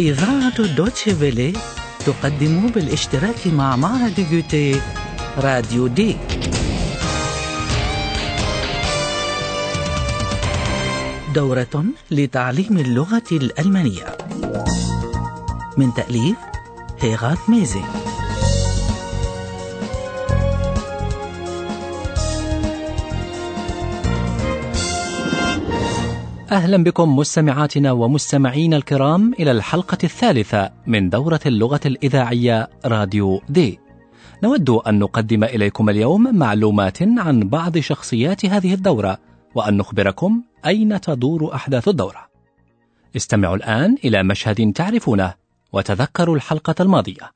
إذاعة دوتشي فيلي تقدم بالاشتراك مع معهد جوتي راديو دي. دورة لتعليم اللغة الألمانية. من تأليف هيغات ميزي. أهلا بكم مستمعاتنا ومستمعينا الكرام إلى الحلقة الثالثة من دورة اللغة الإذاعية راديو دي. نود أن نقدم إليكم اليوم معلومات عن بعض شخصيات هذه الدورة وأن نخبركم أين تدور أحداث الدورة. استمعوا الآن إلى مشهد تعرفونه وتذكروا الحلقة الماضية.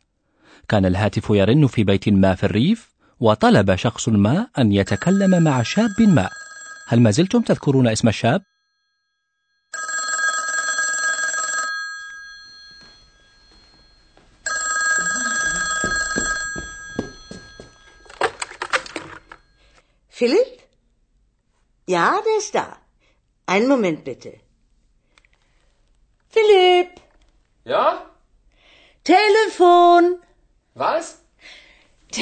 كان الهاتف يرن في بيت ما في الريف وطلب شخص ما أن يتكلم مع شاب ما. هل ما زلتم تذكرون اسم الشاب؟ Philipp? Ja, der ist da. Einen Moment bitte. Philipp! Ja? Telefon! Was?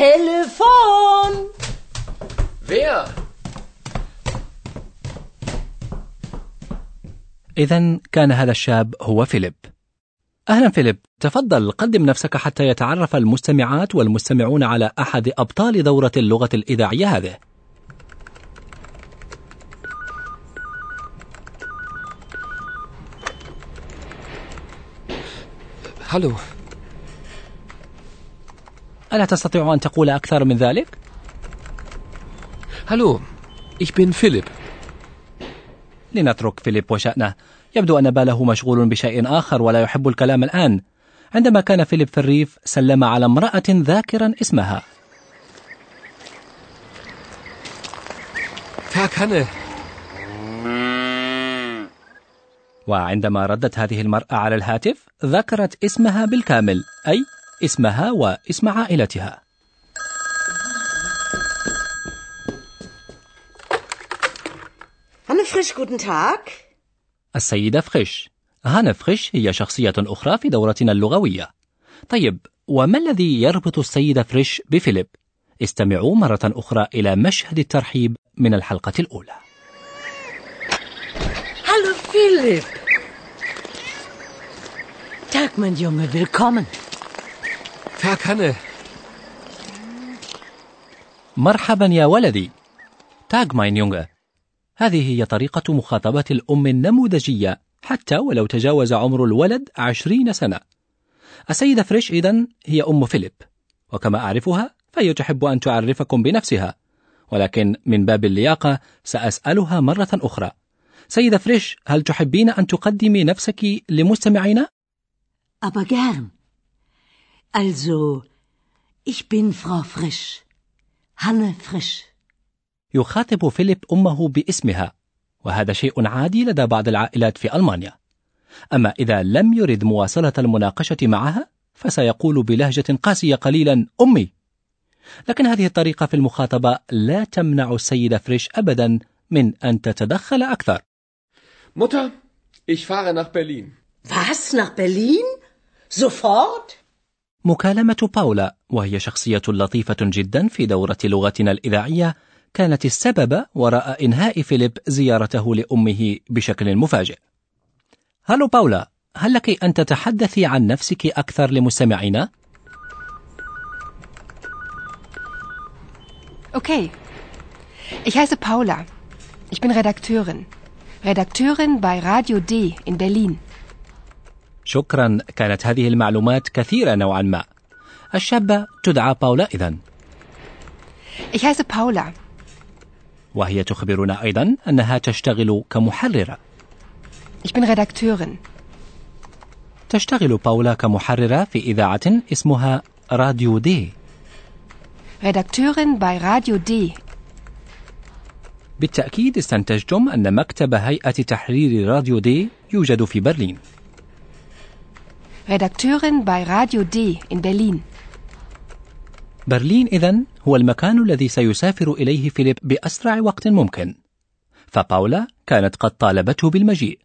Telefon! Wer? إذا كان هذا الشاب هو فيليب. أهلا فيليب، تفضل قدم نفسك حتى يتعرف المستمعات والمستمعون على أحد أبطال دورة اللغة الإذاعية هذه. Hallo. ألا تستطيع أن تقول أكثر من ذلك؟ Hallo. Ich bin Philipp. لنترك فيليب وشأنه. يبدو أن باله مشغول بشيء آخر ولا يحب الكلام الآن. عندما كان فيليب في الريف سلم على امرأة ذاكرا اسمها. وعندما ردت هذه المرأة على الهاتف ذكرت اسمها بالكامل أي اسمها واسم عائلتها Frisch, guten Tag. السيدة فريش هانا فريش هي شخصية أخرى في دورتنا اللغوية طيب وما الذي يربط السيدة فريش بفيليب؟ استمعوا مرة أخرى إلى مشهد الترحيب من الحلقة الأولى Philipp. Tag, mein Junge, willkommen. Verkanne. مرحبا يا ولدي Tag, mein Junge هذه هي طريقة مخاطبة الأم النموذجية حتى ولو تجاوز عمر الولد عشرين سنة السيدة فريش إذن هي أم فيليب وكما أعرفها فهي تحب أن تعرفكم بنفسها ولكن من باب اللياقة سأسألها مرة أخرى سيدة فريش هل تحبين أن تقدمي نفسك لمستمعينا؟ Aber gern. Also, ich bin Frau Frisch. Hanne Frisch. يخاطب فيليب أمه باسمها وهذا شيء عادي لدى بعض العائلات في ألمانيا أما إذا لم يرد مواصلة المناقشة معها فسيقول بلهجة قاسية قليلا أمي لكن هذه الطريقة في المخاطبة لا تمنع السيدة فريش أبدا من أن تتدخل أكثر Mutter, ich fahre nach Berlin. Was, nach Berlin? Sofort? مكالمة باولا وهي شخصية لطيفة جدا في دورة لغتنا الإذاعية كانت السبب وراء إنهاء فيليب زيارته لأمه بشكل مفاجئ. هلو باولا، هل لك أن تتحدثي عن نفسك أكثر لمستمعينا؟ Okay. Ich heiße Paula. Ich bin Redakteurin. Redakteurin bei Radio D in Berlin. شكرا، كانت هذه المعلومات كثيرة نوعا ما. الشابة تدعى باولا إذن، Ich heiße Paula. وهي تخبرنا أيضا أنها تشتغل كمحررة. Ich bin Redakteurin. تشتغل باولا كمحررة في إذاعة اسمها راديو دي. Redakteurin bei Radio D. بالتأكيد استنتجتم أن مكتب هيئة تحرير راديو دي يوجد في برلين. Redakteurin bei Radio D in Berlin. برلين إذن هو المكان الذي سيسافر إليه فيليب بأسرع وقت ممكن. فباولا كانت قد طالبته بالمجيء،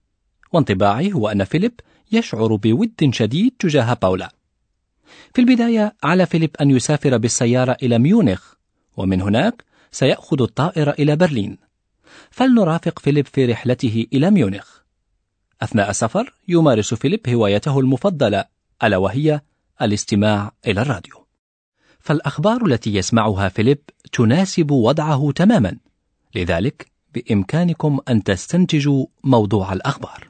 وانطباعي هو أن فيليب يشعر بود شديد تجاه باولا في البداية على فيليب أن يسافر بالسيارة إلى ميونخ ومن هناك سيأخذ الطائرة إلى برلين فلنرافق فيليب في رحلته إلى ميونخ أثناء السفر يمارس فيليب هوايته المفضلة ألا وهي الاستماع إلى الراديو فالأخبار التي يسمعها فيليب تناسب وضعه تماما لذلك بإمكانكم أن تستنتجوا موضوع الأخبار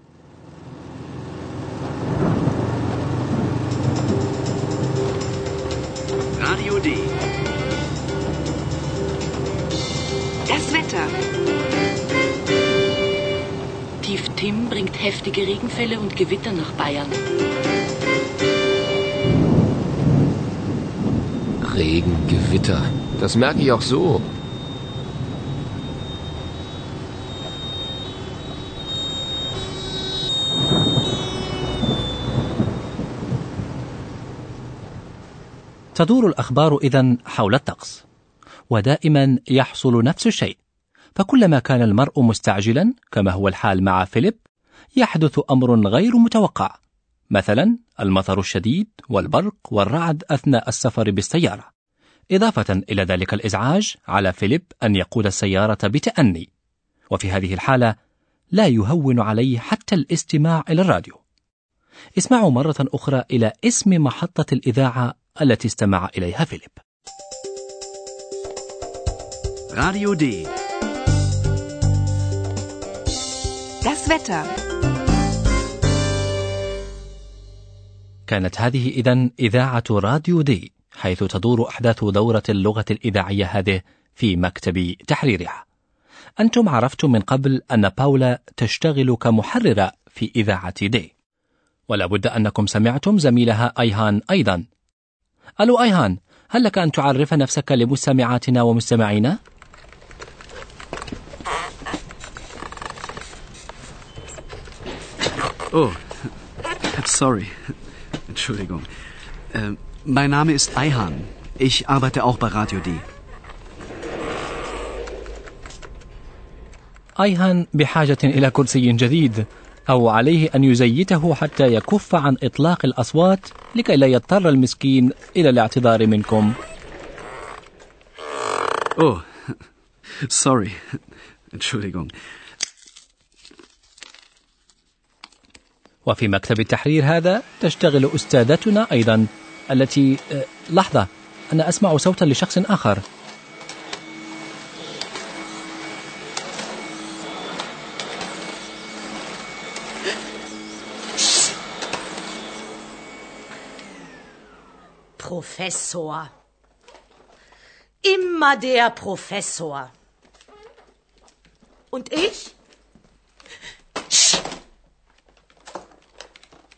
Radio D. Das Wetter. Tief Tim bringt heftige Regenfälle und Gewitter nach Bayern. Regen, Gewitter. Das merke ich auch so. تدور الأخبار إذا حول الطقس ودائما يحصل نفس الشيء فكلما كان المرء مستعجلا كما هو الحال مع فيليب يحدث أمر غير متوقع مثلا المطر الشديد والبرق والرعد أثناء السفر بالسيارة. إضافة إلى ذلك الإزعاج على فيليب أن يقود السيارة بتأني. وفي هذه الحالة لا يهون عليه حتى الاستماع إلى الراديو. اسمعوا مرة أخرى إلى اسم محطة الإذاعة التي استمع إليها فيليب. Radio D. Das Wetter. كانت هذه إذا إذاعة راديو دي حيث تدور أحداث دورة اللغة الإذاعية هذه في مكتب تحريرها أنتم عرفتم من قبل أن باولا تشتغل كمحررة في إذاعة دي ولا بد أنكم سمعتم زميلها أيهان أيضا ألو أيهان هل لك أن تعرف نفسك لمستمعاتنا ومستمعينا؟ Oh, sorry. Entschuldigung. Äh, mein Name ist Eihan. Ich arbeite auch bei Radio D. أيهان بحاجة إلى كرسي جديد أو عليه أن يزيته حتى يكف عن إطلاق الأصوات لكي لا يضطر المسكين إلى الاعتذار منكم Oh, sorry. Entschuldigung. وفي مكتب التحرير هذا تشتغل أستاذتنا أيضا التي آه، لحظة أنا أسمع صوتا لشخص آخر Professor. Immer der Professor. Und ich?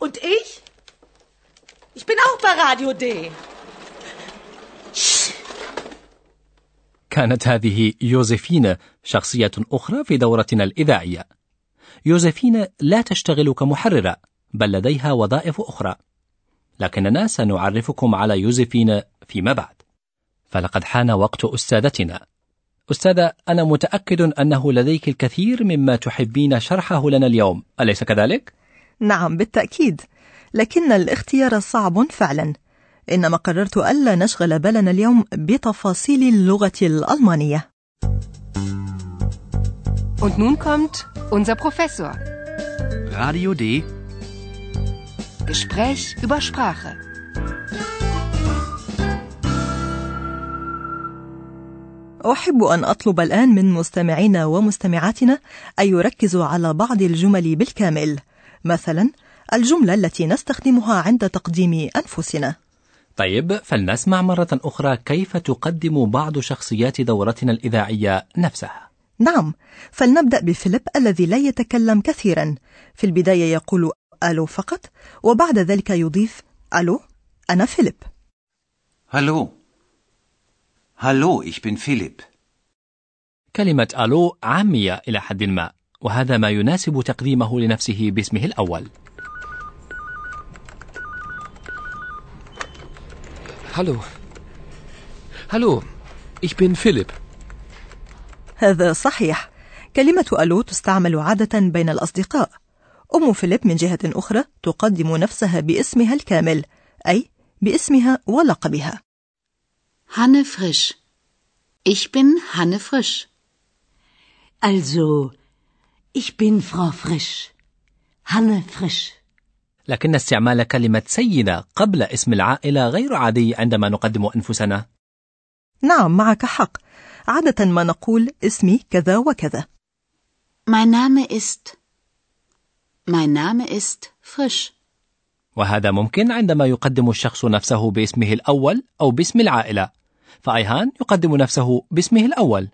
Und ich? Ich bin auch bei Radio D. كانت هذه يوزيفين شخصية أخرى في دورتنا الإذاعية. يوزيفين لا تشتغل كمحررة، بل لديها وظائف أخرى. لكننا سنعرفكم على يوزيفين فيما بعد. فلقد حان وقت أستاذتنا. أستاذة، أنا متأكد أنه لديك الكثير مما تحبين شرحه لنا اليوم، أليس كذلك؟ نعم بالتأكيد لكن الاختيار صعب فعلا إنما قررت ألا نشغل بالنا اليوم بتفاصيل اللغة الألمانية Und nun kommt unser Professor. Radio D. Gespräch über Sprache. أحب أن أطلب الآن من مستمعينا ومستمعاتنا أن يركزوا على بعض الجمل بالكامل مثلا الجملة التي نستخدمها عند تقديم أنفسنا طيب فلنسمع مرة أخرى كيف تقدم بعض شخصيات دورتنا الإذاعية نفسها. نعم فلنبدأ بفيليب الذي لا يتكلم كثيرا في البداية يقول ألو فقط وبعد ذلك يضيف ألو أنا فيليب Hallo. Hallo, ich bin Philipp. كلمة ألو عامية إلى حد ما، وهذا ما يناسب تقديمه لنفسه باسمه الأول. Hallo. Hallo, ich bin Philipp. هذا صحيح كلمة ألو تستعمل عادة بين الأصدقاء أم فيليب من جهة أخرى تقدم نفسها باسمها الكامل أي باسمها ولقبها Hanne Frisch. Ich bin Hanne Frisch. Also, ich bin Frau Frisch. Hanne Frisch. لكن استعمال كلمة سيدة قبل اسم العائلة غير عادي عندما نقدم أنفسنا نعم معك حق عادة ما نقول اسمي كذا وكذا Mein Name ist. Mein Name ist Frisch. وهذا ممكن عندما يقدم الشخص نفسه باسمه الأول أو باسم العائلة فأيهان يقدم نفسه باسمه الأول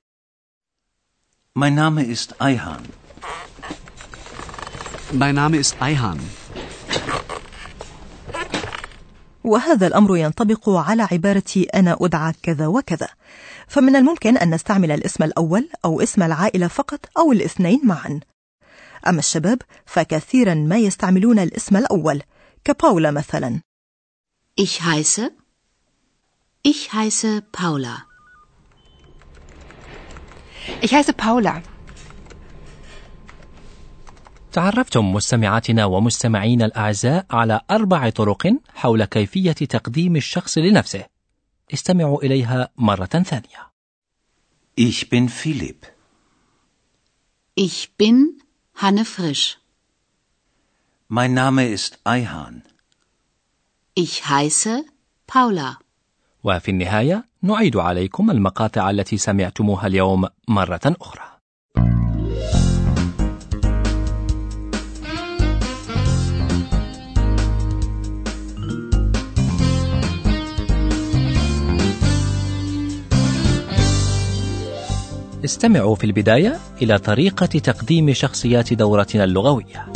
Mein Name ist Eihan. Mein Name ist Eihan. وهذا الأمر ينطبق على عبارة أنا أدعى كذا وكذا فمن الممكن أن نستعمل الاسم الأول أو اسم العائلة فقط أو الاثنين معا أما الشباب فكثيرا ما يستعملون الاسم الأول كباولا مثلا Ich heiße. Ich heiße Paula. Ich heiße Paula. تعرفتم مستمعاتنا ومستمعينا الأعزاء على أربع طرق حول كيفية تقديم الشخص لنفسه استمعوا إليها مرة ثانية Ich bin Philipp. Ich bin Hanne Frisch. Mein Name ist Eihan. Ich heiße Paula. وفي النهاية نعيد عليكم المقاطع التي سمعتموها اليوم مرة أخرى استمعوا في البداية إلى طريقة تقديم شخصيات دورتنا اللغوية.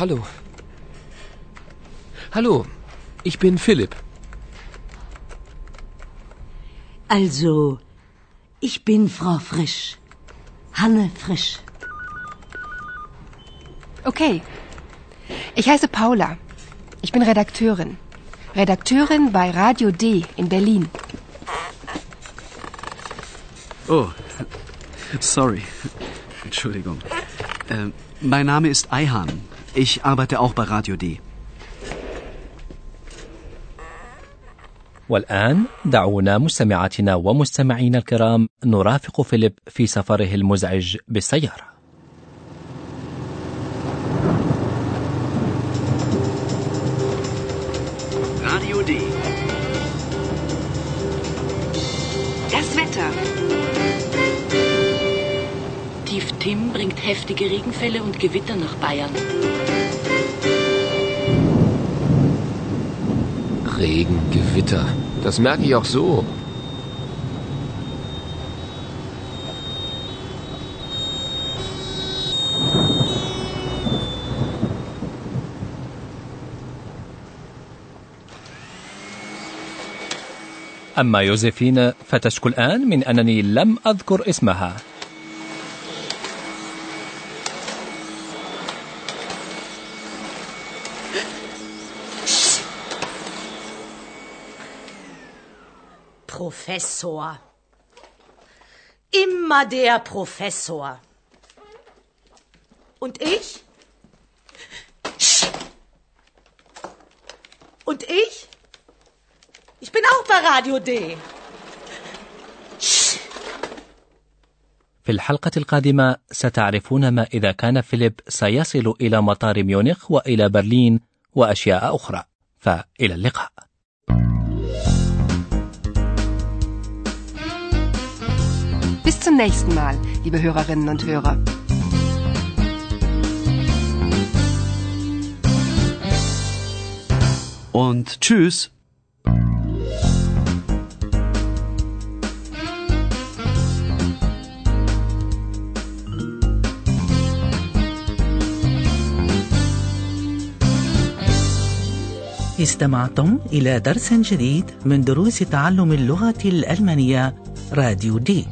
Hallo. Hallo, ich bin Philipp. Also, ich bin Frau Frisch. Hanne Frisch. Okay. Ich heiße Paula. Ich bin Redakteurin. Redakteurin bei Radio D in Berlin. Oh, sorry. Entschuldigung. Äh, mein Name ist Eihan. Ich arbeite auch bei Radio D. والآن دعونا مستمعاتنا ومستمعينا الكرام نرافق فيليب في سفره المزعج بالسيارة. Wetter. Tief Tim bringt heftige Regenfälle und Gewitter nach Bayern. Regen, Gewitter. Das merke ich auch so. أما يوزيفين فتشكو الآن من أنني لم أذكر اسمها. Professor. Immer der Professor. Und ich? Und ich? Ich bin auch bei Radio D. في الحلقة القادمة ستعرفون ما إذا كان فيليب سيصل إلى مطار ميونخ وإلى برلين وأشياء أخرى. فإلى اللقاء. Bis zum nächsten Mal, liebe Hörerinnen und Hörer. Und tschüss. استمعتم إلى درس جديد من دروس تعلم اللغة الألمانية راديو دي.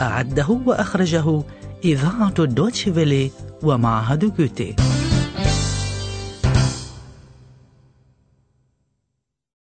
أعده وأخرجه إذاعة دوتشفيلي ومعهد جوتي.